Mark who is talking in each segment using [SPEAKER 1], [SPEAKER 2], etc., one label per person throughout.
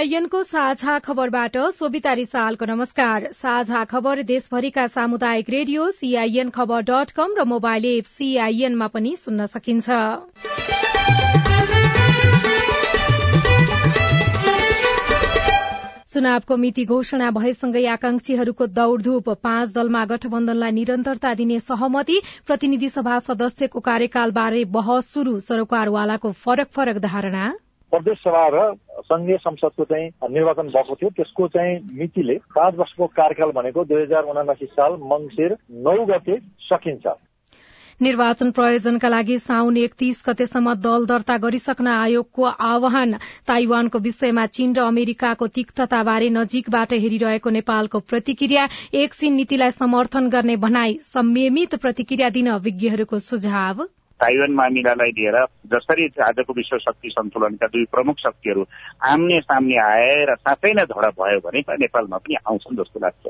[SPEAKER 1] सीआईएनको साझा खबरबाट सोभिता रिसालको नमस्कार। साझा खबर देशभरिका सामुदायिक radio CIN Khabar dot com र मोबाइल एप सीआईएनमा पनि सुन्न सकिन्छ। चुनावको मिति घोषणा भएसँगै आकांक्षीहरूको दौड़धूप। पाँच दलमा गठबन्धनलाई निरन्तरता दिने सहमति प्रतिनिधि सभा सदस्यको कार्यकालबारे बहस शुरू सरोकारवालाको फरक फरक धारणा।
[SPEAKER 2] प्रदेश सभा र संघीय संसदको चाहिँ निर्वाचन भएको थियो। त्यसको चाहिँ मितिले पाँच वर्षको कार्यकाल भनेको दुई हजार उनासी साल मंगिर नौ गते सकिन्छ।
[SPEAKER 1] निर्वाचन प्रयोजनका लागि साउन एकतीस गतेसम्म दल दर्ता गरिसक्न आयोगको आह्वान। ताइवानको विषयमा चीन र अमेरिकाको तिक्तताबारे नजिकबाट हेरिरहेको नेपालको प्रतिक्रिया एकछिन नीतिलाई समर्थन गर्ने भनाई संयमित प्रतिक्रिया दिन विज्ञहरूको सुझाव।
[SPEAKER 3] ताइवान मामिलालाई लिएर जसरी आजको विश्व शक्ति सन्तुलनका दुई प्रमुख शक्तिहरू आम्ने सामने आएर साँच्चै नै झडप भयो भने नेपालमा पनि आउँछन् जस्तो लाग्छ।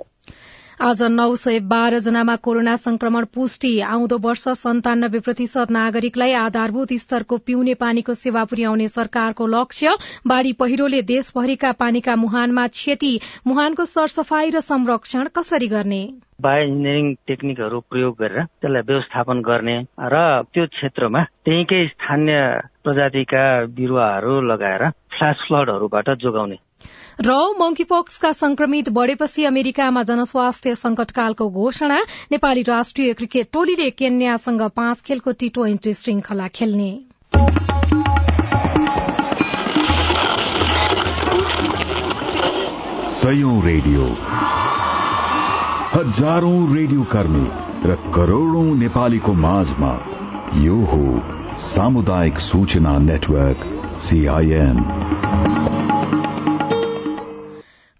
[SPEAKER 1] आज नौ सय बाह्र जनामा कोरोना संक्रमण पुष्टि। आउँदो वर्ष सन्तानब्बे प्रतिशत नागरिकलाई आधारभूत स्तरको पिउने पानीको सेवा पुर्याउने सरकारको लक्ष्य। बाढ़ी पहिरोले देशभरिका पानीका मुहानमा क्षति। मुहानको सरसफाई र संरक्षण कसरी गर्ने?
[SPEAKER 4] बायो इन्जिनियरिङ टेक्निकहरू प्रयोग गरेर त्यसलाई व्यवस्थापन गर्ने र त्यो क्षेत्रमा त्यहीँकै स्थानीय प्रजातिका बिरुवाहरू लगाएर फ्ल्यास फ्लडहरूबाट जोगाउने।
[SPEAKER 1] र मंकीपक्सका संक्रमित बढ़ेपछि अमेरिकामा जनस्वास्थ्य संकटकालको घोषणा नेपाली राष्ट्रिय क्रिकेट टोलीले केन्यासँग पाँच खेलको टी ट्वेन्टी श्रृंखला खेल्ने।
[SPEAKER 5] रेडियो। हजारौं रेडियो कर्मी र करोड़ौं नेपालीको माझमा यो हो सामुदायिक सूचना नेटवर्क। सीआईएन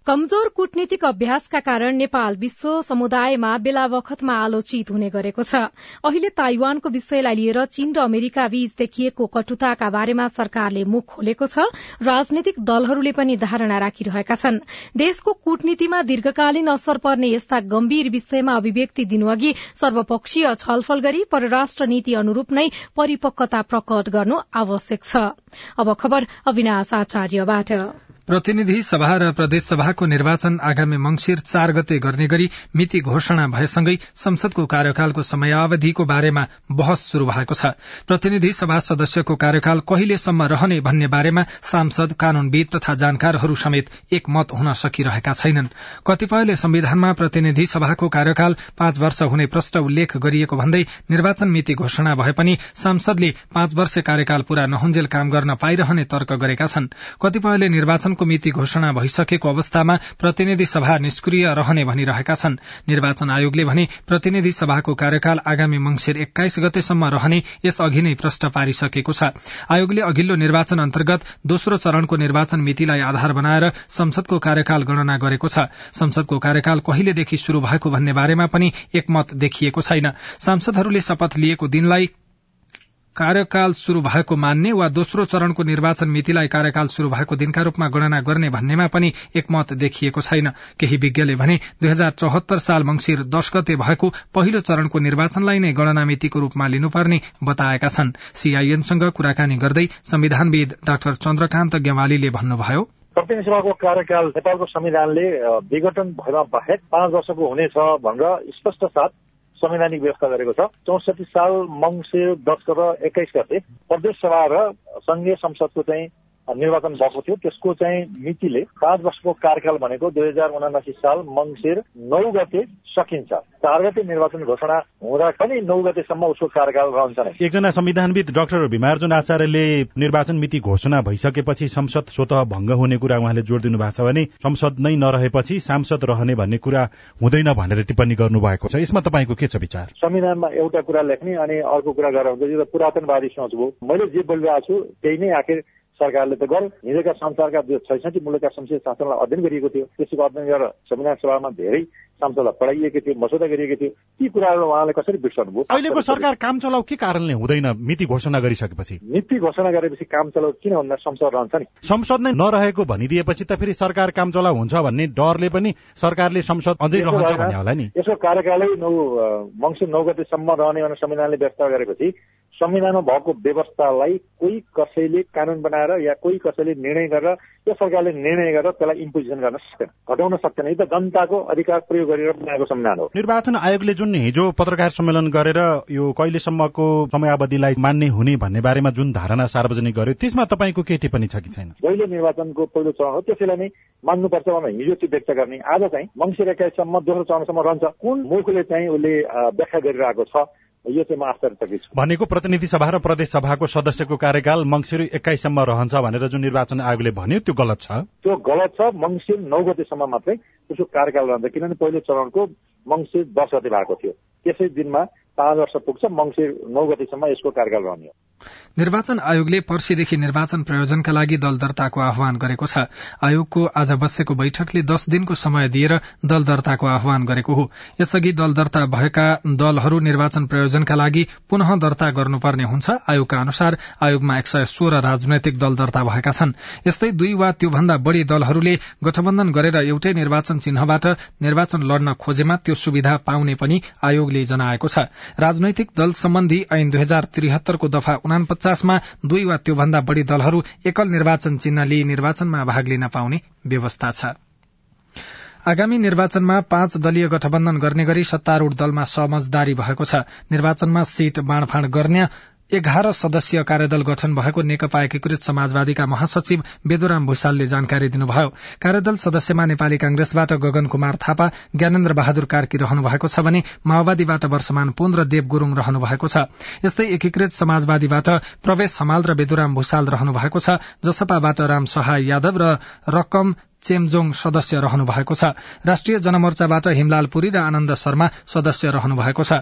[SPEAKER 1] कमजोर कूटनीतिक अभ्यासका कारण नेपाल विश्व समुदायमा बेला बखतमा आलोचित हुने गरेको छ। अहिले ताइवानको विषयलाई लिएर चीन र अमेरिका बीच देखिएको कटुताका बारेमा सरकारले मुख खोलेको छ। राजनैतिक दलहरूले पनि धारणा राखिरहेका छन्। देशको कूटनीतिमा दीर्घकालीन असर पर्ने यस्ता गम्भीर विषयमा अभिव्यक्ति दिनुअघि सर्वपक्षीय छलफल गरी परराष्ट्र नीति अनुरूप नै परिपक्वता प्रकट गर्नु आवश्यक छ।
[SPEAKER 6] प्रतिनिधि सभा र प्रदेश सभाको निर्वाचन आगामी मंगिर चार गते गर्ने गरी मिति घोषणा भएसँगै संसदको कार्यकालको समयावधिको बारेमा बहस शुरू भएको छ। प्रतिनिधि सभा सदस्यको कार्यकाल कहिलेसम्म रहने भन्ने बारेमा सांसद कानूनविद तथा जानकारहरू समेत एकमत हुन सकिरहेका छैनन्। कतिपयले संविधानमा प्रतिनिधि सभाको कार्यकाल पाँच वर्ष हुने प्रष्ट उल्लेख गरिएको भन्दै निर्वाचन मिति घोषणा भए पनि सांसदले पाँच वर्ष कार्यकाल पूरा नहुन्जेल काम गर्न पाइरहने तर्क गरेका छन्। कतिपयले निर्वाचन निर्वाचनको मिति घोषणा भइसकेको अवस्थामा प्रतिनिधि सभा निष्क्रिय रहने भनिरहेका छन्। निर्वाचन आयोगले भने प्रतिनिधि सभाको कार्यकाल आगामी मंगिर एक्काइस गतेसम्म रहने यस अघि नै प्रश्न पारिसकेको छ। आयोगले अघिल्लो निर्वाचन अन्तर्गत दोस्रो चरणको निर्वाचन मितिलाई आधार बनाएर संसदको कार्यकाल गणना गरेको छ। संसदको कार्यकाल कहिलेदेखि शुरू भएको भन्ने बारेमा पनि एकमत देखिएको छैन। सांसदहरूले शपथ लिएको दिनलाई कार्यकाल शुरू भएको मान्ने वा दोस्रो चरणको निर्वाचन मितिलाई कार्यकाल शुरू भएको दिनका रूपमा गणना गर्ने भन्नेमा पनि एकमत देखिएको छैन। केही विज्ञले भने दुई हजार चौहत्तर साल मंगिर दश गते भएको पहिलो चरणको निर्वाचनलाई नै गणना मितिको रूपमा लिनुपर्ने बताएका छन्। सीआईएनसँग कुराकानी गर्दै संविधानविद डाक्टर चन्द्रकान्त गेवालीले भन्नुभयो
[SPEAKER 2] प्रतिनिधि सभाको कार्यकाल नेपालको संविधानले विघटन भएमा बाहेक पाँच वर्षको हुनेछ भनेर स्पष्ट साथ संवैधानिक व्यवस्था गरेको छ। चौसठी साल मङ्सिर दस र एक्काइस गते प्रदेश सभा र संघीय संसदको चाहिँ निर्वाचन भएको थियो। त्यसको चाहिँ मितिले पाँच वर्षको कार्यकाल भनेको दुई हजार उनासी साल मङ्सिर नौ गते सकिन्छ। चार गते निर्वाचन घोषणा हुँदा पनि नौ गतेसम्म उसको कार्यकाल रहन्छ नै।
[SPEAKER 7] एकजना संविधानविद डाक्टर भीमार्जुन आचार्यले निर्वाचन मिति घोषणा भइसकेपछि संसद स्वत भङ्ग हुने कुरा उहाँले जोड दिनु भएको छ भने संसद नै नरहेपछि सांसद रहने भन्ने कुरा हुँदैन भनेर टिप्पणी गर्नुभएको छ। यसमा तपाईँको के छ विचार?
[SPEAKER 2] संविधानमा एउटा कुरा लेख्ने अनि अर्को कुरा गरेर हुन्छ यो त पुरातनवादी सोच भयो मैले जे बोलिरहेको छु त्यही नै आखिर सरकारले त गर्यो हिजोका संसारका छैसठी मुलुकका संसदीय शासनलाई अध्ययन गरिएको थियो। त्यसको अध्ययन गरेर संविधान सभामा धेरै सांसदलाई पढाइएको थियो मसौदा गरिएको थियो। ती कुराहरू उहाँले कसरी बिर्सनुभयो
[SPEAKER 7] अहिलेको सरकार काम चलाउ के कारणले हुँदैन? मिति घोषणा गरिसकेपछि।
[SPEAKER 2] नीति घोषणा गरेपछि काम चलाउ किन भन्दा संसद रहन्छ नि।
[SPEAKER 7] संसद नै नरहेको भनिदिएपछि त फेरि सरकार काम चलाउ हुन्छ भन्ने डरले पनि सरकारले संसद अझै रहन्छ भन्ने होला नि।
[SPEAKER 2] यसको कार्यकालै नौ मङ्सिर नौ गतेसम्म रहने भनेर संविधानले व्यवस्था गरेपछि संविधानमा भएको व्यवस्थालाई कोही कसैले कानून बनाएर या कोही कसैले निर्णय गरेर यो सरकारले निर्णय गरेर त्यसलाई इम्पोजिसन गर्न सक्दैन घटाउन सक्दैन। यो त जनताको अधिकार प्रयोग गरेर बनाएको संविधान हो।
[SPEAKER 7] निर्वाचन आयोगले जुन हिजो पत्रकार सम्मेलन गरेर यो कहिलेसम्मको समयावधिलाई मान्ने हुने भन्ने बारेमा जुन धारणा सार्वजनिक गर्यो त्यसमा तपाईँको के टिप्पणी छ कि छैन?
[SPEAKER 2] पहिलो निर्वाचनको पहिलो चरण हो त्यसैलाई नै मान्नुपर्छ भनेर हिजो चाहिँ व्यक्त गर्ने। आज चाहिँ मङ्सिर एक्काइससम्म दोस्रो चरणसम्म रहन्छ। कुन मुखले चाहिँ उसले व्याख्या गरिरहेको छ यो चाहिँ म आश्चर्यचकित छु।
[SPEAKER 7] भनेको प्रतिनिधि सभा र प्रदेश सभाको सदस्यको कार्यकाल मङ्सिर एक्काइससम्म रहन्छ भनेर जुन निर्वाचन आयोगले भन्यो त्यो गलत छ?
[SPEAKER 2] त्यो गलत छ। मङ्सिर नौ गतेसम्म मात्रै उसको कार्यकाल रहन्छ। किनभने पहिलो चरणको मङ्सिर दस गते भएको थियो। त्यसै दिनमा पाँच वर्ष पुग्छ मङ्सिर नौ गतिसम्म यसको कार्यकाल रहने हो।
[SPEAKER 6] निर्वाचन आयोगले पर्सीदेखि निर्वाचन प्रयोजनका लागि दल दर्ताको आह्वान गरेको छ। आयोगको आज बसेको बैठकले दस दिनको समय दिएर दल दर्ताको आह्वान गरेको हो। यसअघि दल दर्ता भएका दलहरू निर्वाचन प्रयोजनका लागि पुनः दर्ता गर्नुपर्ने हुन्छ। आयोगका अनुसार आयोगमा एक सय सोह्र राजनैतिक दल दर्ता भएका छन्। यस्तै दुई वा त्योभन्दा बढ़ी दलहरूले गठबन्धन गरेर एउटै निर्वाचन चिन्हबाट निर्वाचन लड्न खोजेमा त्यो सुविधा पाउने पनि आयोगले जनाएको छ। राजनैतिक दल सम्बन्धी ऐन दुई हजार त्रिहत्तरको दफा उनापचासमा दुई वा त्योभन्दा बढ़ी दलहरू एकल निर्वाचन चिन्ह लिई निर्वाचनमा भाग लिन पाउने व्यवस्था छ। आगामी निर्वाचनमा पाँच दलीय गठबन्धन गर्ने गरी सत्तारूढ़ दलमा समझदारी भएको छ। निर्वाचनमा सीट बाँडफाँड गर्ने एघार सदस्यीय कार्यदल गठन भएको नेकपा एकीकृत समाजवादीका महासचिव बेदुराम भूषालले जानकारी दिनुभयो। कार्यदल सदस्यमा नेपाली कांग्रेसबाट गगन कुमार थापा ज्ञानेन्द्र बहादुर कार्की रहनु भएको छ भने माओवादीबाट वर्षमान पुन र देव गुरूङ रहनु भएको छ। यस्तै एकीकृत समाजवादीबाट प्रवेश हमाल र बेदुराम भूषाल रहनु भएको छ जसपाबाट राम सहाय यादव र रकम चेमजोङ सदस्य रहनु भएको छ। राष्ट्रिय जनमोर्चाबाट हिमलाल पुरी र आनन्द शर्मा सदस्य रहनु भएको छ।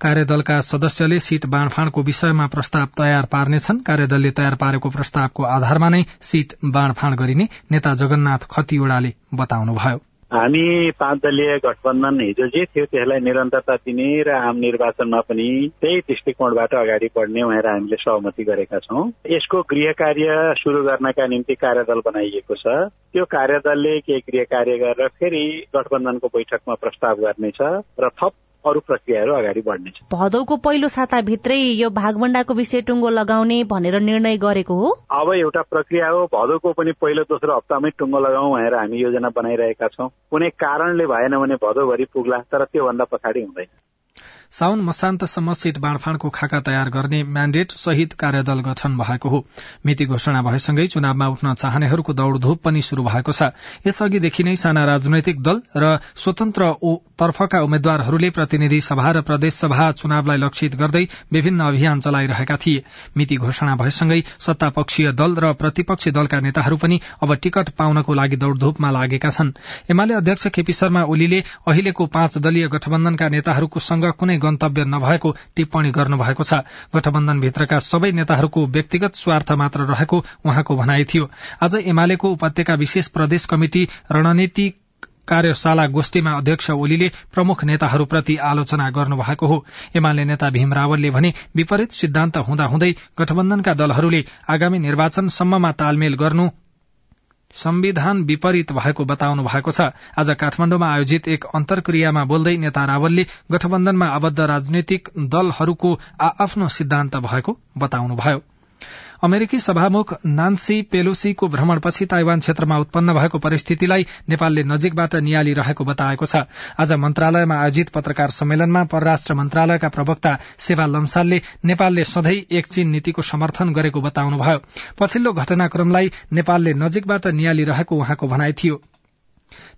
[SPEAKER 6] कार्यदलका सदस्यले सीट बाँडफाँडको विषयमा प्रस्ताव तयार पार्नेछन्। कार्यदलले तयार पारेको प्रस्तावको आधारमा नै सीट बाँडफाँड गरिने नेता जगन्नाथ खतिवड़ाले बताउनुभयो।
[SPEAKER 3] हामी पाँच दलीय गठबन्धन हिजो जे थियो त्यसलाई निरन्तरता दिने र आम निर्वाचनमा पनि त्यही दृष्टिकोणबाट अगाडि बढ्ने भनेर हामीले सहमति गरेका छौँ। यसको गृह कार्य सुरु गर्नका निम्ति कार्यदल बनाइएको छ। त्यो कार्यदलले केही गृह कार्य गरेर फेरि गठबन्धनको बैठकमा प्रस्ताव गर्नेछ र थप अरू प्रक्रियाहरू अगाडि बढ्नेछ।
[SPEAKER 8] भदौको पहिलो साताभित्रै यो भागभण्डाको विषय टुङ्गो लगाउने भनेर निर्णय गरेको हो।
[SPEAKER 3] अब एउटा प्रक्रिया हो भदौको पनि पहिलो दोस्रो हप्तामै टुङ्गो लगाउँ भनेर हामी योजना बनाइरहेका छौँ। कुनै कारणले भएन भने भदौभरि पुग्ला तर त्योभन्दा पछाडि हुँदैन।
[SPEAKER 6] साउन मसान्तसम्म सीट बाँडफाँडको खाका तयार गर्ने म्याण्डेट सहित कार्यदल गठन भएको हो। मिति घोषणा भएसँगै चुनावमा उठ्न चाहनेहरूको दौड़धूप पनि शुरू भएको छ। यसअघिदेखि नै साना राजनैतिक दल र स्वतन्त्र तर्फका उम्मेद्वारहरूले प्रतिनिधि सभा र प्रदेश सभा चुनावलाई लक्षित गर्दै विभिन्न अभियान चलाइरहेका थिए। मिति घोषणा भएसँगै सत्तापक्षीय दल र प्रतिपक्षी दलका नेताहरू पनि अब टिकट पाउनको लागि दौड़धूपमा लागेका छन्। एमाले अध्यक्ष केपी शर्मा ओलीले अहिलेको पाँच दलीय गठबन्धनका नेताहरूको संघ कुनै गन्तव्य नभएको टिप्पणी गर्नुभएको छ। गठबन्धनभित्रका सबै नेताहरूको व्यक्तिगत स्वार्थ मात्र रहेको उहाँको भनाइ थियो। आज एमालेको उपत्यका विशेष प्रदेश कमिटि रणनीति कार्यशाला गोष्ठीमा अध्यक्ष ओलीले प्रमुख नेताहरूप्रति आलोचना गर्नुभएको हो। एमाले नेता भीम रावलले भने विपरीत सिद्धान्त हुँदाहुँदै गठबन्धनका दलहरूले आगामी निर्वाचनसम्ममा तालमेल गर्नु संविधान विपरीत भएको बताउनु भएको छ। आज काठमाण्डुमा आयोजित एक अन्तर्क्रियामा बोल्दै नेता रावलले गठबन्धनमा आबद्ध राजनैतिक दलहरूको आ आफ्नो सिद्धान्त भएको बताउनुभयो। अमेरिकी सभामुख नान्सी पेलोसीको भ्रमणपछि ताइवान क्षेत्रमा उत्पन्न भएको परिस्थितिलाई नेपालले नजिकबाट नियालिरहेको बताएको छ। आज मन्त्रालयमा आयोजित पत्रकार सम्मेलनमा परराष्ट्र मन्त्रालयका प्रवक्ता सेवा लम्सालले नेपालले सधैँ एक चीन नीतिको समर्थन गरेको बताउनुभयो। पछिल्लो घटनाक्रमलाई नेपालले नजिकबाट नियालिरहेको उहाँको भनाइ थियो।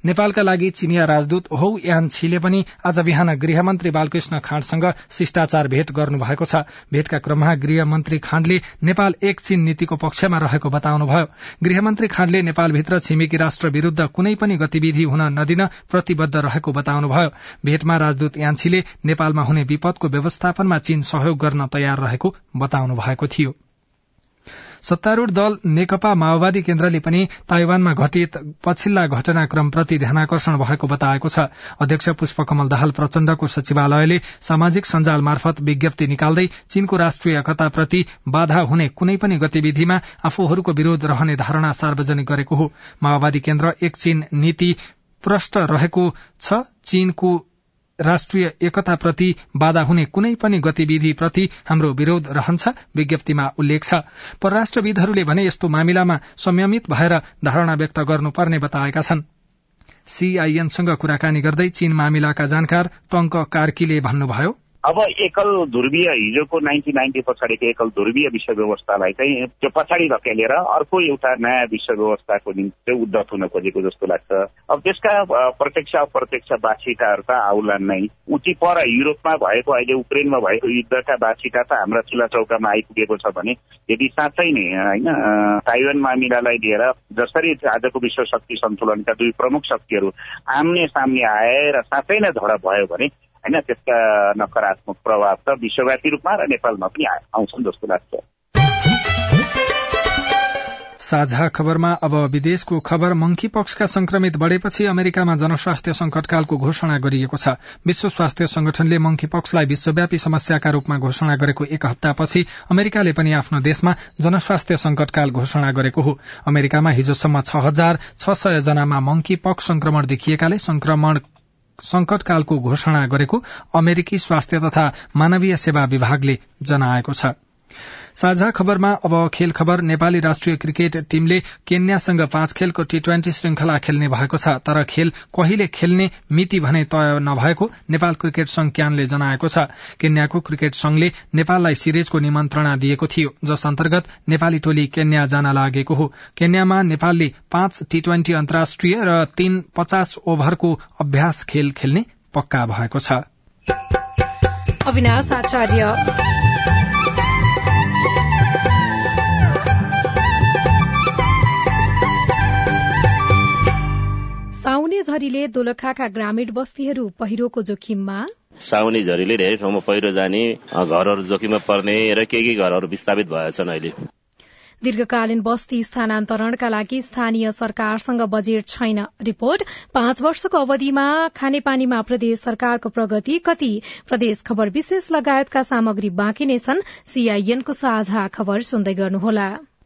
[SPEAKER 6] नेपालका लागि चिनिया राजदूत हौ यान छिले पनि आज बिहान गृहमन्त्री बालकृष्ण खाँडसँग शिष्टाचार भेट गर्नुभएको छ। भेटका क्रममा गृहमन्त्री खाँडले नेपाल एक चीन नीतिको पक्षमा रहेको बताउनुभयो। गृहमन्त्री खाँडले नेपालभित्र छिमेकी राष्ट्र विरूद्ध कुनै पनि गतिविधि हुन नदिन प्रतिबद्ध रहेको बताउनुभयो। भेटमा राजदूत यान्छीले नेपालमा हुने विपदको व्यवस्थापनमा चीन सहयोग गर्न तयार रहेको बताउनु भएको थियो। सत्तारूढ़ दल नेकपा माओवादी केन्द्रले पनि ताइवानमा घटित पछिल्ला घटनाक्रमप्रति ध्यानकर्षण भएको बताएको छ। अध्यक्ष पुष्पकमल दाहाल प्रचण्डको सचिवालयले सामाजिक सञ्जाल मार्फत विज्ञप्ति निकाल्दै चीनको राष्ट्रिय एकताप्रति बाधा हुने कुनै पनि गतिविधिमा आफूहरूको विरोध रहने धारणा सार्वजनिक गरेको हो। माओवादी केन्द्र एक चीन नीति प्रष्ट रहेको छ। चीनको राष्ट्रिय एकताप्रति बाधा हुने कुनै पनि गतिविधिप्रति हाम्रो विरोध रहन्छ विज्ञप्तिमा उल्लेख छ। परराष्ट्रविदहरूले भने यस्तो मामिलामा संयमित भएर धारणा व्यक्त गर्नुपर्ने बताएका छन्। सीआईएनसँग कुराकानी गर्दै चीन मामिलाका जानकार टंक कार्कीले भन्नुभयो
[SPEAKER 9] अब एकल ध्रुवीय हिजोको नाइन्टिन नाइन्टी पछाडिको एकल ध्रुवीय विश्व व्यवस्थालाई चाहिँ त्यो पछाडि धकेलेर अर्को एउटा नयाँ विश्व व्यवस्थाको निम्ति चाहिँ उद्धत हुन खोजेको जस्तो लाग्छ। अब त्यसका प्रत्यक्ष अप्रत्यक्ष बाछिटाहरू त आउलान् नै। उची पर युरोपमा भएको अहिले उक्रेनमा भएको युद्धका बाछिटा त हाम्रा चुला चौकामा आइपुगेको छ भने यदि साँच्चै नै होइन ताइवान मामिलालाई लिएर जसरी आजको विश्व शक्ति सन्तुलनका दुई प्रमुख शक्तिहरू आम्ने सामने आएर साँच्चै नै झडप भयो भने होइन त्यसका नकारात्मक प्रभाव त विश्वव्यापी रूपमा र नेपालमा पनि आउँछन् जस्तो लाग्छ
[SPEAKER 6] साझा खबरमा अब विदेशको खबर मंकी पक्षका संक्रमित बढ़ेपछि अमेरिकामा जनस्वास्थ्य संकटकालको घोषणा गरिएको छ विश्व स्वास्थ्य संगठनले मंकी पक्षलाई विश्वव्यापी समस्याका रूपमा घोषणा गरेको एक हप्तापछि अमेरिकाले पनि आफ्नो देशमा जनस्वास्थ्य संकटकाल घोषणा गरेको हो अमेरिकामा हिजोसम्म छ हजार छ सय जनामा मंकी पक्ष संक्रमण देखिएकाले संक्रमण संकटकालको घोषणा गरेको अमेरिकी स्वास्थ्य तथा मानवीय सेवा विभागले जनाएको छ। साझा खबरमा अब खेल खबर। नेपाली राष्ट्रिय क्रिकेट टीमले केन्यासँग पाँच खेलको टी ट्वेन्टी श्रृंखला खेल्ने भएको छ तर खेल कहिले खेल्ने मिति भने तय नभएको नेपाल क्रिकेट संघ क्यानले जनाएको छ। केन्याको क्रिकेट संघले नेपाललाई सिरिजको निमन्त्रणा दिएको थियो जस अन्तर्गत नेपाली टोली केन्या जान लागेको हो। केन्यामा नेपालले पाँच टी ट्वेन्टी अन्तर्राष्ट्रिय र तीन पचास ओभरको अभ्यास खेल खेल्ने पक्का भएको छ।
[SPEAKER 1] साउने झरीले दोलखाका ग्रामीण बस्तीहरू पहिरोको जोखिममा?
[SPEAKER 10] साउनी झरीले धेरै ठाउँमा पहिरो जाने घरहरू जोखिममा पर्ने र केही केही घरहरू विस्थापित भएछन् अहिले?
[SPEAKER 1] दीर्घकालीन बस्ती स्थानान्तरणका लागि स्थानीय सरकारसँग बजेट छैन। रिपोर्ट पाँच वर्षको अवधिमा खानेपानीमा प्रदेश सरकारको प्रगति कति? प्रदेश खबर विशेष लगायतका सामग्री बाँकी नै छन्। सीआईएनको साझा खबर सुन्दै गर्नुहोला।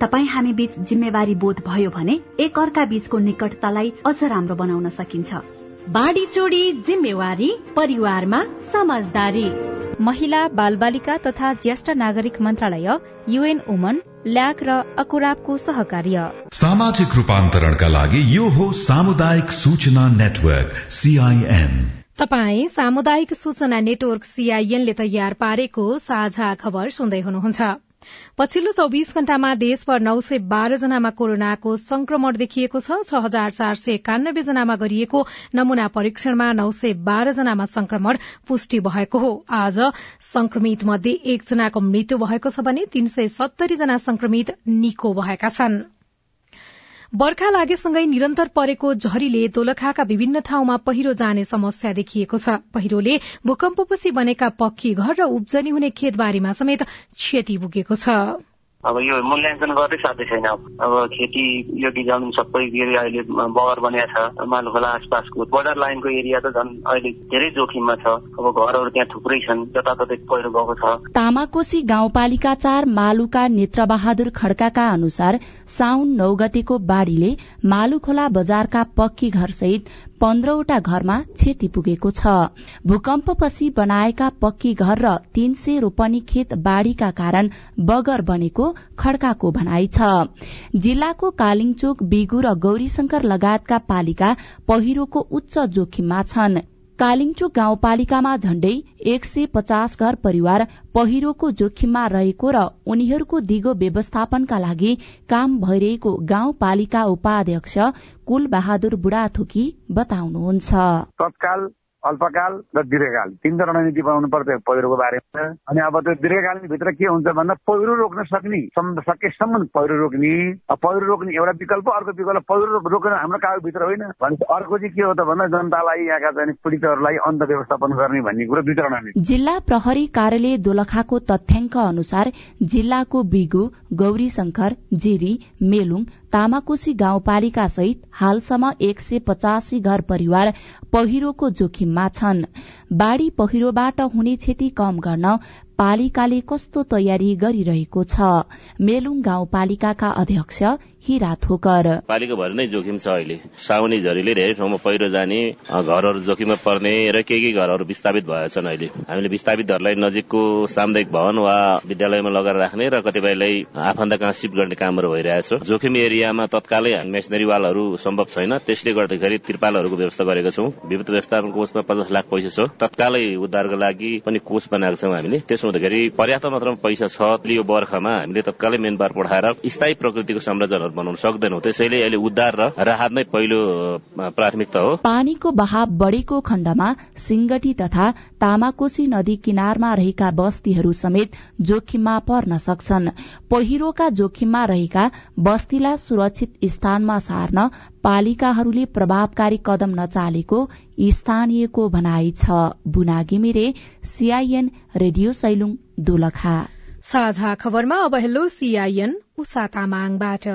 [SPEAKER 11] तपाईँ हामी बीच जिम्मेवारी बोध भयो भने एक अर्का बीचको निकटतालाई अझ राम्रो बनाउन सकिन्छ।
[SPEAKER 12] बाढी चोडी जिम्मेवारी परिवारमा समझदारी।
[SPEAKER 13] महिला बाल बालिका तथा ज्येष्ठ नागरिक मन्त्रालय युएन वुमन ल्याक र अकुराबको सहकार्य।
[SPEAKER 5] सामाजिक रूपान्तरणका लागि यो हो सामुदायिक सूचना नेटवर्क सीआईएन
[SPEAKER 1] तपाई सामुदायिक सूचना नेटवर्क सीआईएनले तयार पारेको साझा खबर सुन्दै हुनुहुन्छ। पछिल्लो चौविस घण्टामा देशभर नौ सय बाह्र जनामा कोरोनाको संक्रमण देखिएको छ। छ हजार चार सय एकानब्बे जनामा गरिएको नमूना परीक्षणमा नौ सय बाह्र जनामा संक्रमण पुष्टि भएको हो। आज संक्रमित मध्ये एकजनाको मृत्यु भएको छ भने तीन सय सत्तरी जना संक्रमित निको भएका छन्। बर्खा लागेसँगै निरन्तर परेको झरीले दोलखाका विभिन्न ठाउँमा पहिरो जाने समस्या देखिएको छ। पहिरोले भूकम्पपछि बनेका पक्की घर र उब्जनी हुने खेतबारीमा समेत क्षति पुगेको छ।
[SPEAKER 14] अब यो मूल्याङ्कन गर्दै साध्य छैन अब। खेती योग्य जमिन सबै अहिले बगर बनिएको छ। मालुखोला आसपासको बोर्डर लाइनको एरिया त झन् अहिले धेरै जोखिममा छ। अब घरहरू त्यहाँ थुप्रै छन्। जताततै पहिरो गएको छ।
[SPEAKER 15] तामाकोशी गाउँपालिका चार मालुका नेत्रबहादुर खड्काका अनुसार साउन नौ गतेको बाढ़ीले मालुखोला बजारका पक्की घर सहित पन्ध्रवटा घरमा क्षति पुगेको छ। भूकम्पपछि बनाएका पक्की घर र तीन सय रोपनी खेत बाढ़ीका कारण बगर बनेको खड्काको भनाइ छ। जिल्लाको कालिङचोक बिगु र गौरीशंकर लगायतका पालिका पहिरोको उच्च जोखिममा छन्। कालिङचोक गाउँपालिकामा झण्डै एक सय पचास घर परिवार पहिरोको जोखिममा रहेको र उनीहरूको दिगो व्यवस्थापनका लागि काम भइरहेको गाउँपालिका उपाध्यक्ष कुल बहादुर बुढाथोकी बताउनुहुन्छ।
[SPEAKER 16] तत्काल अल्पकाल र दीर्घकाल। तिनवटा रणनीति बनाउनु पर्छ पहिरोको बारेमा। अनि अब त्यो दीर्घकालीन भित्र के हुन्छ भन्दा पहिरो रोक्न सक्ने सकेसम्म पहिरो रोक्ने। पहिरो रोक्ने एउटा विकल्प अर्को विकल्प पहिरो रोक्न हाम्रो कागजभित्र होइन। भने अर्को चाहिँ के हो त भन्दा जनतालाई यहाँका चाहिँ पीडितहरूलाई अन्त व्यवस्थापन गर्ने भन्ने कुरो दुईवटा रणनीति
[SPEAKER 15] जिल्ला प्रहरी कार्यालय दोलखाको तथ्याङ्क अनुसार जिल्लाको बिगु गौरी शंकर जिरी मेलुङ तामाकोशी गाउँपालिका सहित हालसम्म एक सय पचासी घर परिवार पहिरोको जोखिममा छन्। बाढ़ी पहिरोबाट हुने क्षति कम गर्न पालिकाले कस्तो तयारी गरिरहेको छ? मेलुङ गाउँपालिकाका अध्यक्ष हिरा थोकर।
[SPEAKER 10] पालिकाभरि नै जोखिम छ अहिले। साउनी झरीले धेरै ठाउँमा पहिरो जाने घरहरू जोखिममा पर्ने र केही केही घरहरू विस्थापित भएछन् अहिले। हामीले विस्थापितहरूलाई नजिकको सामुदायिक भवन वा विद्यालयमा लगेर राख्ने र कतिपयलाई आफन्त कहाँ सिफ्ट गर्ने कामहरू भइरहेछ। जोखिम एरियामा तत्कालै मेसनरी वालहरू सम्भव छैन। त्यसले गर्दाखेरि त्रिपालहरूको व्यवस्था गरेका छौँ। विपद व्यवस्थापन कोषमा पचास लाख पैसा छ। तत्कालै उद्धारको लागि पनि कोष बनाएको छौँ हामीले। त्यसो हुँदाखेरि पर्याप्त मात्रामा पैसा छ यो बर्खामा हामीले तत्कालै मेन पार पठाएर स्थायी प्रकृतिको संरचनाहरू बनाउन सक्दैनौँ। त्यसैले अहिले उद्धार र राहत नै पहिलो प्राथमिकता हो।
[SPEAKER 15] पानीको बहाव बढ़ेको खण्डमा सिंगटी तथा तामाकोशी नदी किनारमा रहेका बस्तीहरू समेत जोखिममा पर्न सक्छन्। पहिरोका जोखिममा रहेका बस्तीलाई सुरक्षित स्थानमा सार्न पालिकाहरूले प्रभावकारी कदम नचालेको स्थानीयको भनाई छ। Buna Ghimire CIN radio Sailung Dolakha.
[SPEAKER 1] साझा खबरमा अब हेलो सीआईएन उषा तामाङबाट।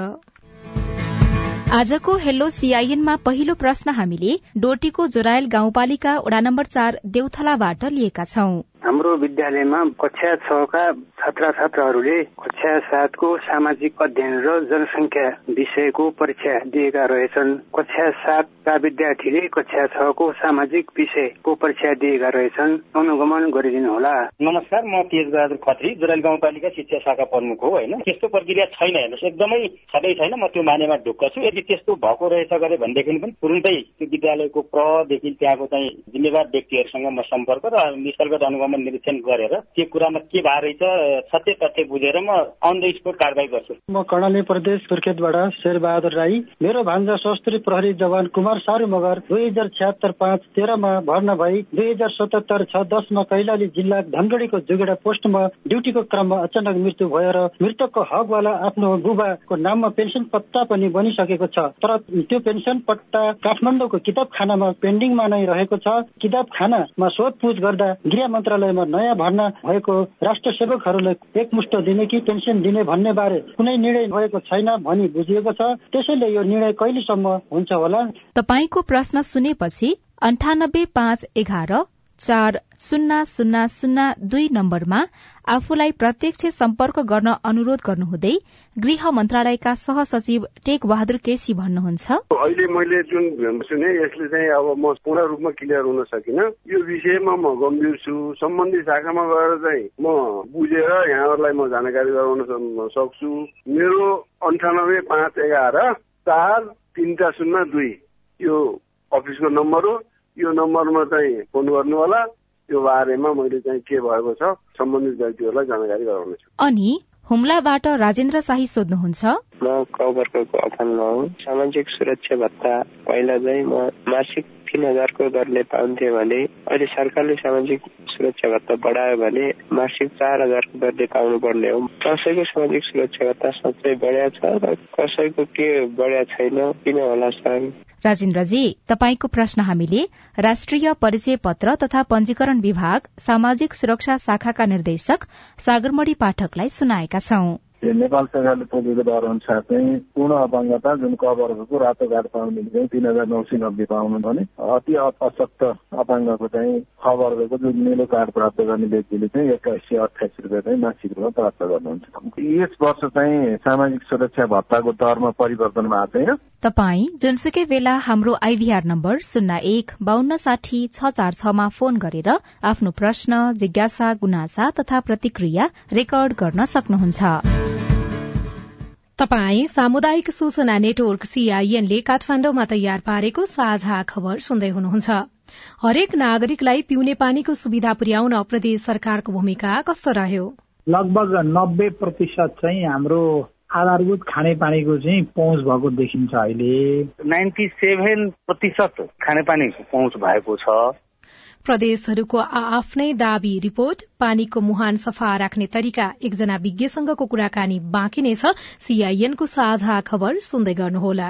[SPEAKER 13] आजको हेलो सीआईएनमा पहिलो प्रश्न हामीले डोटीको जोरायल गाउँपालिका वडा नम्बर चार देउथलाबाट लिएका छौं।
[SPEAKER 17] हाम्रो विद्यालयमा कक्षा छका छात्र छात्राहरूले कक्षा सातको सामाजिक अध्ययन र जनसङ्ख्या विषयको परीक्षा दिएका रहेछन्। कक्षा सातका विद्यार्थीले कक्षा छको सामाजिक विषयको परीक्षा दिएका रहेछन्। अनुगमन गरिदिनु होला
[SPEAKER 18] नमस्कार म तेज बहादुर खत्री जुराली गाउँपालिका शिक्षा शाखा प्रमुख हो होइन? त्यस्तो प्रक्रिया छैन हेर्नुहोस्। एकदमै छँदै छैन म त्यो मानेमा ढुक्क छु। यदि त्यस्तो भएको रहेछ गरे भनेदेखि पनि तुरुन्तै त्यो विद्यालयको प्रदेखि त्यहाँको चाहिँ जिम्मेवार व्यक्तिहरूसँग म सम्पर्क र निशल्क अनुगमन निरीक्षण गरेर त्यो कुरामा के भएको रहेछ सत्य तथ्य बुझेर म अन द स्पोट कारवाही गर्छु।
[SPEAKER 19] म कर्णाली प्रदेश सुर्खेतबाट शेरबहादुर राई मेरो भान्जा सशस्त्री प्रहरी जवान कुमार सारू मगर दुई हजार छ्यात्तर पाँच तेह्रमा भर्ना भई दुई हजार सतहत्तर छ दसमा कैलाली जिल्ला धनगढीको जुगेडा पोस्टमा ड्युटीको क्रममा अचानक मृत्यु भयो र मृतकको हकवाला आफ्नो बुबाको नाममा पेन्सन पत्ता पनि बनिसकेको छ। तर त्यो पेन्सन पट्टा काठमाडौँको किताब खानामा पेन्डिङमा नै रहेको छ। किताब खानामा सोधपुछ गर्दा गृह मन्त्रालयमा नयाँ भर्ना भएको राष्ट्र सेवकहरूलाई एकमुष्ट दिने कि पेन्सन दिने भन्ने बारे कुनै निर्णय भएको छैन भनी बुझिएको छ। त्यसैले यो निर्णय कहिलेसम्म हुन्छ होला?
[SPEAKER 13] तपाईँको प्रश्न सुनेपछि अन्ठानब्बे पाँच एघार चार शून्य शून्य शून्य दुई नम्बरमा आफूलाई प्रत्यक्ष सम्पर्क गर्न अनुरोध गर्नुहुँदै गृह मन्त्रालयका सहसचिव टेक बहादुर केसी भन्नुहुन्छ।
[SPEAKER 20] अहिले मैले जुन सुने यसले चाहिँ अब म पूर्ण रूपमा क्लियर हुन सकिनँ। यो विषयमा म गम्भीर छु। सम्बन्धित शाखामा गएर चाहिँ म बुझेर यहाँहरूलाई म जानकारी गराउन सक्छु। मेरो अन्ठानब्बे पाँच एघार चार तिनवटा शून्य दुई यो अफिसको नम्बर हो। यो नम्बरमा चाहिँ फोन गर्नु होला यो बारेमा मैले चाहिँ के भएको छ सम्बन्धित व्यक्तिहरूलाई जानकारी गराउनेछु।
[SPEAKER 13] अनि
[SPEAKER 21] हुम्लाबाट राजेन्द्र शाही सोध्नुहुन्छ।
[SPEAKER 22] म हुँ सामाजिक सुरक्षा भत्ता पहिला चाहिँ म मासिक तिन हजारको दरले पाउँथे भने अहिले सरकारले सामाजिक सुरक्षा भत्ता बढायो भने मासिक चार हजारको दरले पाउनु पर्ने हो। कसैको सामाजिक सुरक्षा भत्ता साँच्चै बढ्या छ र कसैको के बढ्या छैन किन होला सर
[SPEAKER 21] राजेन्द्रजी तपाईँको प्रश्न हामीले राष्ट्रिय परिचय पत्र तथा पंजीकरण विभाग सामाजिक सुरक्षा शाखाका निर्देशक सागरमणी पाठकलाई सुनाएका छौं।
[SPEAKER 23] नेपाल सरकारले तोकेको दर अनुसार चाहिँ पूर्ण अपाङ्गता जुन क वर्गको रातो कार्ड पाउने चाहिँ तिन हजार नौ सय नब्बे पाउनु भने अति अशक्त अपाङ्गको चाहिँ ख जुन निलो कार्ड प्राप्त गर्ने व्यक्तिले चाहिँ एक्काइस सय अठाइस रुपियाँ चाहिँ मासिक रूपमा प्राप्त गर्नुहुन्छ। यस वर्ष चाहिँ सामाजिक सुरक्षा भत्ताको दरमा परिवर्तन भएको छैन।
[SPEAKER 21] तपाई जुनसुकै बेला हाम्रो आइभीआर नम्बर शून्य एक बान्न साठी छ चार छमा फोन गरेर आफ्नो प्रश्न जिज्ञासा गुनासा तथा प्रतिक्रिया रेकर्ड गर्न सक्नुहुन्छ।
[SPEAKER 1] तपाई सामुदायिक सूचना नेटवर्क सीआईएनले काठमाण्डुमा तयार पारेको साझा खबर सुन्दै हुनुहुन्छ। हरेक नागरिकलाई पिउने पानीको सुविधा पुर्याउन प्रदेश सरकारको भूमिका कस्तो रह्यो?
[SPEAKER 24] लगभग नब्बे प्रतिशत चाहिँ हाम्रो आधारभूत खानेपानीको चाहिँ पहुँच भएको देखिन्छ अहिले।
[SPEAKER 18] नाइन्टी सेभेन प्रतिशत खानेपानीको पहुँच भएको छ।
[SPEAKER 1] प्रदेशहरूको आफ्नै दावी रिपोर्ट पानीको मुहान सफा राख्ने तरिका एकजना विज्ञसँगको कुराकानी बाँकी नै छ। सीआईएनको साझा खबर सुन्दै गर्नुहोला।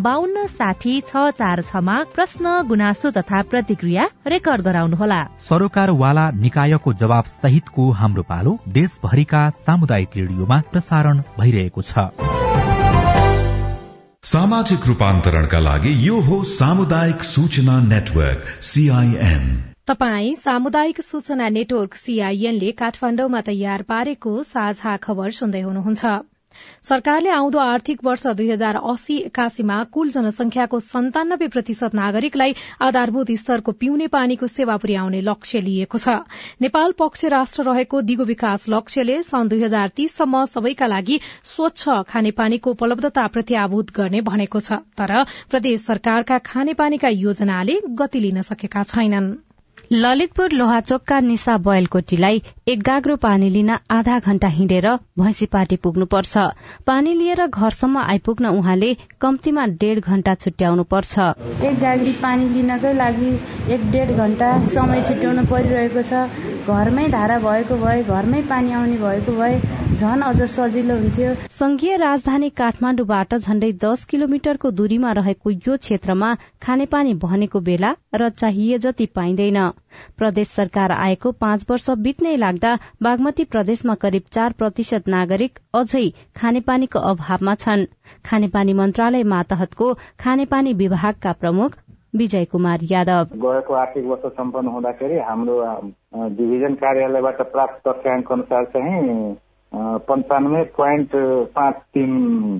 [SPEAKER 21] बान्न साठी छ चार छमा प्रश्न गुनासो तथा प्रतिक्रिया रेकर्ड गराउनुहोला।
[SPEAKER 25] सरोकारवाला निकायको जवाब सहितको हाम्रो पालो देशभरिका सामुदायिक रेडियोमा प्रसारण भइरहेको छ।
[SPEAKER 5] सामाजिक रूपान्तरणका लागि यो हो सामुदायिक सूचना नेटवर्क सीआईएन
[SPEAKER 1] तपाई सामुदायिक सूचना नेटवर्क सीआईएनले काठमाण्डुमा तयार पारेको साझा खबर सुन्दै हुनुहुन्छ। सरकारले आउँदो आर्थिक वर्ष दुई हजार अस्सी एकासीमा कुल जनसंख्याको सन्तानब्बे प्रतिशत नागरिकलाई आधारभूत स्तरको पिउने पानीको सेवा पुर्याउने लक्ष्य लिएको छ। नेपाल पक्ष राष्ट्र रहेको दिगो विकास लक्ष्यले सन् दुई हजार तीससम्म सबैका लागि स्वच्छ खानेपानीको उपलब्धता प्रत्याभूत गर्ने भनेको छ तर प्रदेश सरकारका खानेपानीका योजनाले गति लिन सकेका छैनन्।
[SPEAKER 21] ललितपुर लोहाचोकका निशा बयलकोटीलाई एक गाग्रो पानी लिन आधा घण्टा हिँडेर भैँसीपाटी पुग्नुपर्छ। पानी लिएर घरसम्म आइपुग्न उहाँले कम्तीमा डेढ घण्टा छुट्याउनु पर्छ
[SPEAKER 26] एक गाग्री पानी लिनको लागि एक डेढ घण्टा समय छुट्याउनु परिरहेको छ। घरमै धारा भएको भए घरमै पानी आउने भएको भए झन अझ सजिलो हुन्थ्यो।
[SPEAKER 21] संघीय राजधानी काठमाडौँबाट झण्डै दस किलोमिटरको दूरीमा रहेको यो क्षेत्रमा खानेपानी भनेको बेला र चाहिए जति पाइँदैन। प्रदेश सरकार आएको पाँच वर्ष बित्नै लाग्दा बागमती प्रदेशमा करिब चार प्रतिशत नागरिक अझै खानेपानीको अभावमा छन्। खानेपानी मन्त्रालय मातहतको खानेपानी विभागका प्रमुख विजय कुमार यादव।
[SPEAKER 27] गएको आर्थिक वर्ष सम्पन्न हुँदाखेरि हाम्रो डिभिजन कार्यालयबाट प्राप्त तथ्याङ्क अनुसार चाहिँ पन्चानब्बे पोइन्ट पाँच तिन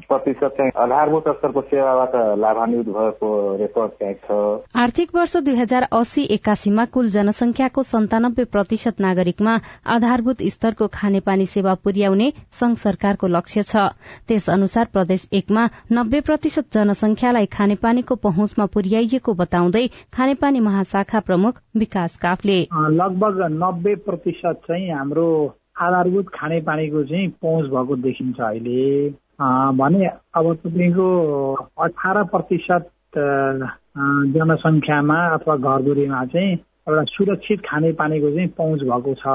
[SPEAKER 27] प्रतिशत चाहिँ आधारभूत स्तरको सेवाबाट लाभान्वित भएको रेकर्ड चाहिँ छ।
[SPEAKER 21] आर्थिक वर्ष दुई हजार अस्सी एकासीमा कुल जनसंख्याको सन्तानब्बे प्रतिशत नागरिकमा आधारभूत स्तरको खानेपानी सेवा पुर्याउने संघ सरकारको लक्ष्य छ। त्यस अनुसार प्रदेश एकमा नब्बे प्रतिशत जनसंख्यालाई खानेपानीको पहुँचमा पुर्याइएको बताउँदै खानेपानी महाशाखा प्रमुख विकास काफले।
[SPEAKER 24] लगभग नब्बे प्रतिशत चाहिँ हाम्रो आधारभूत खानेपानीको चाहिँ पहुँच भएको देखिन्छ अहिले। भने अब तपाईँको अठार प्रतिशत जनसङ्ख्यामा अथवा घरधुरीमा चाहिँ एउटा सुरक्षित खानेपानीको चाहिँ पहुँच भएको छ।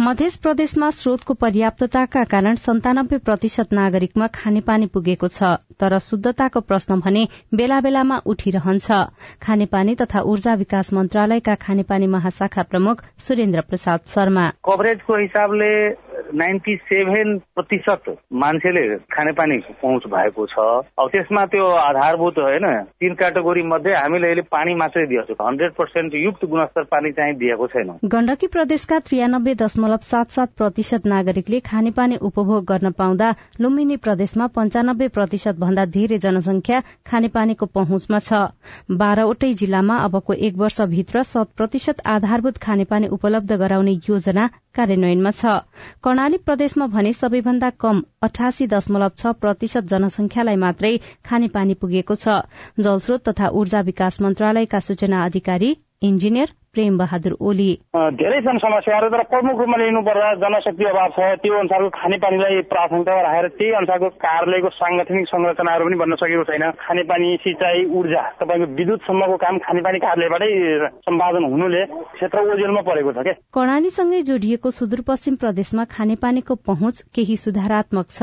[SPEAKER 21] मध्य प्रदेशमा स्रोतको पर्याप्तताका कारण सन्तानब्बे प्रतिशत नागरिकमा खानेपानी पुगेको छ तर शुद्धताको प्रश्न भने बेला बेलामा उठिरहन्छ। खानेपानी तथा ऊर्जा विकास मन्त्रालयका खानेपानी महाशाखा प्रमुख सुरेन्द्र प्रसाद शर्मा।
[SPEAKER 18] कभरेजको हिसाबले
[SPEAKER 28] नाइन्टी सेभेन प्रतिशत मान्छेले खानेपानी पहुँच भएको छ। अब त्यसमा त्यो आधारभूत होइन तिन क्याटेगोरी मध्ये हामीले अहिले पानी मात्रै दिएको छौँ। हन्ड्रेड पर्सेन्ट युक्त गुणस्तर पानी चाहिँ दिएको छैन।
[SPEAKER 21] गण्डकी प्रदेशका त्रियानब्बे दशमलव सात सात प्रतिशत नागरिकले खानेपानी उपभोग गर्न पाउँदा लुम्बिनी प्रदेशमा पञ्चानब्बे प्रतिशत भन्दा धेरै जनसंख्या खानेपानीको पहुँचमा छ। बाह्रवटै जिल्लामा अबको एक वर्षभित्र शत प्रतिशत आधारभूत खानेपानी उपलब्ध गराउने योजना कार्यान्वयनमा छ। कर्णाली प्रदेशमा भने सबैभन्दा कम अठासी दशमलव छ प्रतिशत जनसंख्यालाई मात्रै खानेपानी पुगेको छ। जलस्रोत तथा ऊर्जा विकास मन्त्रालयका सूचना अधिकारी इन्जिनियर प्रेम बहादुर ओली।
[SPEAKER 18] धेरै छन् समस्याहरू तर प्रमुख रूपमा लिनु पर्दा जनशक्ति अभाव छ। त्यो अनुसारको खानेपानीलाई प्राथमिकता राखेर त्यही अनुसारको कार्यालयको सांगठनिक संरचनाहरू पनि बन्न सकेको छैन। खानेपानी सिँचाइ ऊर्जा तपाईँको विद्युतसम्मको काम खानेपानी कार्यालयबाटै सम्पादन हुनुले क्षेत्र ओजेलमा परेको छ क्या
[SPEAKER 21] कर्णालीसँगै जोडिएको सुदूरपश्चिम प्रदेशमा खानेपानीको पहुँच केही सुधारात्मक छ।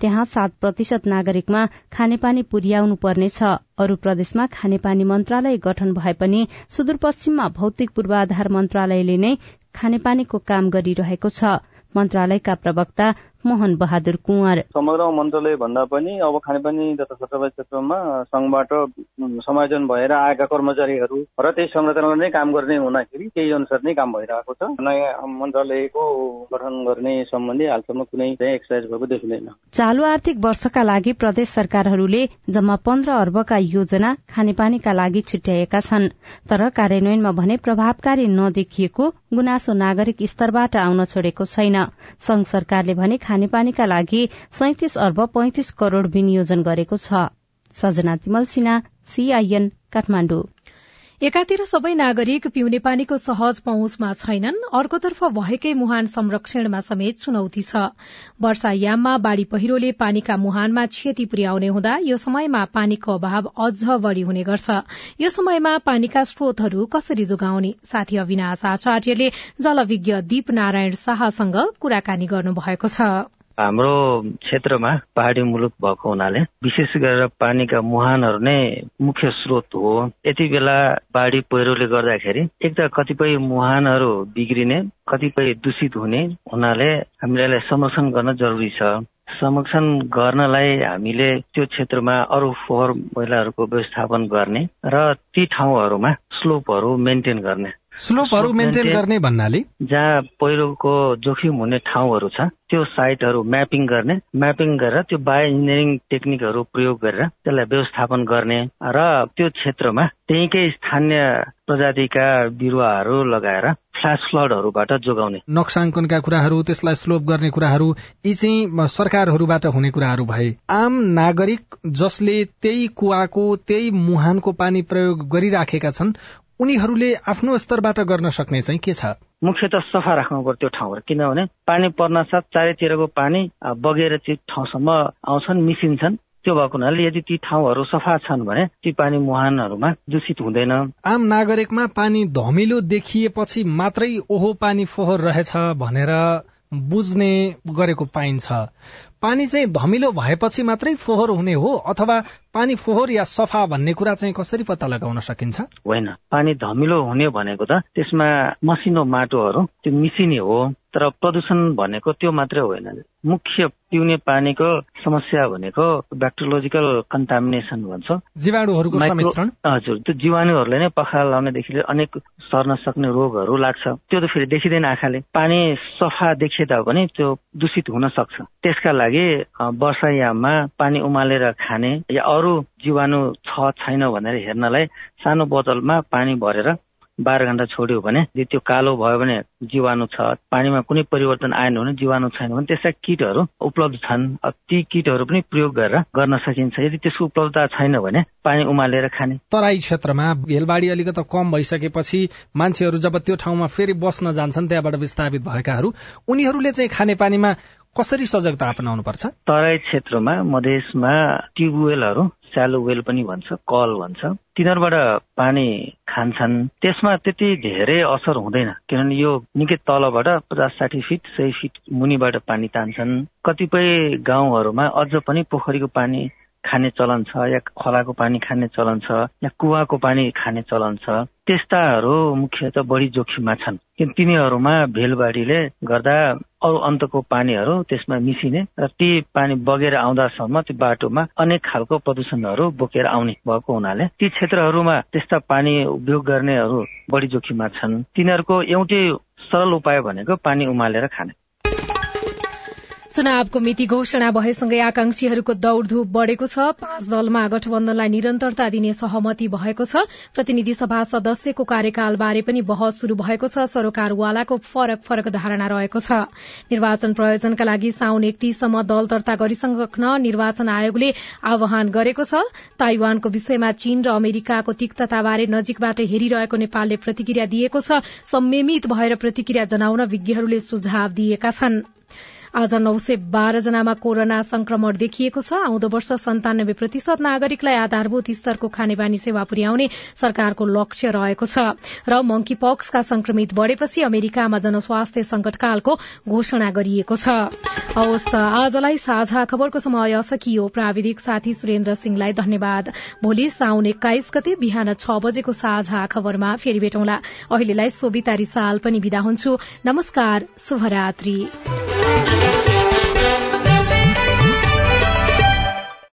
[SPEAKER 21] त्यहाँ सात प्रतिशत नागरिकमा खानेपानी पुर्याउनु पर्नेछ अरू प्रदेशमा खानेपानी मन्त्रालय गठन भए पनि सुदूरपश्चिममा भौतिक पूर्वाधार मन्त्रालयले नै खानेपानीको काम गरिरहेको छ। मन्त्रालयका प्रवक्ता मोहन बहादुर कुंवर।
[SPEAKER 28] समग्र मन्त्रालय भन्दा पनि अब खानेपानी तथा छत्रबाई क्षेत्रमा संघबाट समायोजन भएर आएका कर्मचारीहरू र त्यही संरचनामा नै काम गर्ने हुँदाखेरि त्यही अनुसार नै काम भइरहेको छ। नयाँ मन्त्रालयको गठन गर्ने सम्बन्धी हालसम्म कुनै एक्सर्साइज भएको देखिँदैन।
[SPEAKER 21] चालू आर्थिक वर्षका लागि प्रदेश सरकारहरूले जम्मा पन्ध्र अर्बका योजना खानेपानीका लागि छुट्याएका छन्। तर कार्यान्वयनमा भने प्रभावकारी नदेखिएको गुनासो नागरिक स्तरबाट आउन छोडेको छैन। संघ सरकारले भने खानेपानीका लागि सैतिस अर्ब पैंतिस करोड़ विनियोजन गरेको छ। सजना तिमल सिन्हा सीआईएन काठमाडौँ।
[SPEAKER 1] एकातिर सबै नागरिक पिउने पानीको सहज पहुँचमा छैनन्। अर्कोतर्फ भएकै मुहान संरक्षणमा समेत चुनौती छ। वर्षायाममा बाढ़ी पहिरोले पानीका मुहानमा क्षति पुर्याउने हुँदा यो समयमा पानीको अभाव अझ बढ़ी हुने गर्छ। यो समयमा पानीका स्रोतहरू कसरी जोगाउने? साथी अविनाश आचार्यले जलविज्ञ दीप नारायण शाहसँग कुराकानी गर्नुभएको छ।
[SPEAKER 28] हाम्रो क्षेत्रमा पहाडी मुलुक भएको हुनाले विशेष गरेर पानीका मुहानहरू नै मुख्य स्रोत हो। यति बेला बाढी पहिरोले गर्दाखेरि एक त कतिपय मुहानहरू बिग्रिने कतिपय दूषित हुने हुनाले हामीले संरक्षण गर्न जरुरी छ। संरक्षण गर्नलाई हामीले त्यो क्षेत्रमा अरू फोहोर मैलाहरूको व्यवस्थापन गर्ने र ती ठाउँहरूमा स्लोपहरू मेन्टेन गर्ने।
[SPEAKER 29] स्लोपहरू मेन्टेन गर्ने भन्नाले?
[SPEAKER 28] जहाँ पहिरोको जोखिम हुने ठाउँहरू छ त्यो साइटहरू म्यापिङ गर्ने म्यापिङ गरेर त्यो बायो इन्जिनियरिङ टेक्निकहरू प्रयोग गरेर त्यसलाई व्यवस्थापन गर्ने र त्यो क्षेत्रमा त्यहीँकै स्थानीय प्रजातिका बिरुवाहरू लगाएर फ्ल्यास फ्लडहरूबाट जोगाउने।
[SPEAKER 29] नक्साङ्कनका कुराहरू त्यसलाई स्लोप गर्ने कुराहरू यी चाहिँ सरकारहरूबाट हुने कुराहरू भए। आम नागरिक जसले त्यही कुवाको त्यही मुहानको पानी प्रयोग गरिराखेका छन् उनीहरूले आफ्नो स्तरबाट गर्न सक्ने चाहिँ के छ?
[SPEAKER 28] मुख्यत सफा राख्नु पर्यो त्यो ठाउँहरू। किनभने पानी पर्न साथ चारैतिरको पानी बगेर त्यो ठाउँसम्म आउँछन् मिसिन्छन्। त्यो भएको हुनाले यदि ती ठाउँहरू सफा छन् भने ती पानी मुहानहरूमा दूषित हुँदैन।
[SPEAKER 29] आम नागरिकमा पानी धमिलो देखिएपछि मात्रै ओहो पानी फोहोर रहेछ भनेर बुझ्ने गरेको पाइन्छ। पानी चाहिँ धमिलो भएपछि मात्रै फोहोर हुने हो अथवा पानी फोहोर या सफा भन्ने कुरा चाहिँ कसरी पत्ता लगाउन सकिन्छ?
[SPEAKER 28] होइन पानी धमिलो हुने भनेको त त्यसमा मसिनो माटोहरू त्यो मिसिने हो। तर प्रदूषण भनेको त्यो मात्रै होइन। मुख्य पिउने पानीको समस्या भनेको ब्याक्टेरियोलोजिकल कन्टामिनेसन भन्छ।
[SPEAKER 29] जीवाणुहरूको सम्मिश्रण।
[SPEAKER 28] हजुर त्यो जीवाणुहरूले नै पखाला लाउनेदेखि अनेक सर्न सक्ने रोगहरू लाग्छ। त्यो त फेरि देखिँदैन आँखाले। पानी सफा देखिए तापनि त्यो दूषित हुन सक्छ। त्यसका लागि वर्षायाममा पानी उमालेर खाने या अरू जीवाणु छ छैन भनेर हेर्नलाई सानो बोतलमा पानी भरेर बाह्र घण्टा छोड्यो भने यदि त्यो कालो भयो भने जीवाणु छ पानीमा कुनै परिवर्तन आएन भने जीवाणु छैन भने त्यसका किटहरू उपलब्ध छन्। ती किटहरू पनि प्रयोग गरेर गर्न सकिन्छ। यदि त्यसको उपलब्धता छैन भने पानी उमालेर खाने।
[SPEAKER 29] तराई क्षेत्रमा भेलबाडी अलिकति कम भइसकेपछि मान्छेहरू जब त्यो ठाउँमा फेरि बस्न जान्छन् त्यहाँबाट विस्थापित भएकाहरू उनीहरूले चाहिँ खाने पानीमा कसरी सजगता अपनाउनु पर्छ
[SPEAKER 28] तराई क्षेत्रमा मधेसमा ट्युबवेलहरू स्यालो वेल पनि भन्छ कल भन्छ। तिनीहरूबाट पानी खान्छन्। त्यसमा त्यति धेरै असर हुँदैन किनभने यो निकै तलबाट पचास साठी फिट सय फिट मुनिबाट पानी तान्छन्। कतिपय गाउँहरूमा अझ पनि पोखरीको पानी खाने चलन छ या खोलाको पानी खाने चलन छ या कुवाको पानी खाने चलन छ। त्यस्ताहरू मुख्यत बढी जोखिममा छन्। किन तिनीहरूमा भेलबाढीले गर्दा अरू अन्तको पानीहरू त्यसमा मिसिने र ती पानी बगेर आउँदासम्म त्यो बाटोमा अनेक खालको प्रदूषणहरू बोकेर आउने भएको हुनाले ती क्षेत्रहरूमा त्यस्ता पानी उपयोग गर्नेहरू बढी जोखिममा छन्। तिनीहरूको एउटै सरल उपाय भनेको पानी उमालेर खाने।
[SPEAKER 1] चुनावको मिति घोषणा भएसँगै आकांक्षीहरूको दौड़धूप बढ़ेको छ। पाँच दलमा गठबन्धनलाई निरन्तरता दिने सहमति भएको छ। प्रतिनिधि सभा सदस्यको कार्यकालबारे पनि बहस शुरू भएको छ। सरोकारवालाको फरक फरक धारणा रहेको छ। निर्वाचन प्रयोजनका लागि साउन एकतीससम्म दल दर्ता गरिसक्न निर्वाचन आयोगले आह्वान गरेको छ। ताइवानको विषयमा चीन र अमेरिकाको तिक्तताबारे नजिकबाट हेरिरहेको नेपालले प्रतिक्रिया दिएको छ। संयमित भएर प्रतिक्रिया जनाउन विज्ञहरूले सुझाव दिएका छनृ। आज नौ सय बाह्र जनामा कोरोना संक्रमण देखिएको छ। आउँदो वर्ष सन्तानब्बे प्रतिशत नागरिकलाई आधारभूत स्तरको खानेपानी सेवा पुर्याउने सरकारको लक्ष्य रहेको छ। र मंकी पक्सका संक्रमित बढ़ेपछि अमेरिकामा जनस्वास्थ्य संकटकालको घोषणा गरिएको छ। आजलाई साझा खबरको समय सकियो। प्राविधिक साथी सुरेन्द्र सिंहलाई धन्यवाद। भोलि साउन एक्काइस गते बिहान छ बजेको साझा खबरमा फेरि भेटौँला। अहिलेलाई सोभिता रिसाल पनि विदा हुन्छु। नमस्कार शुभरात्री।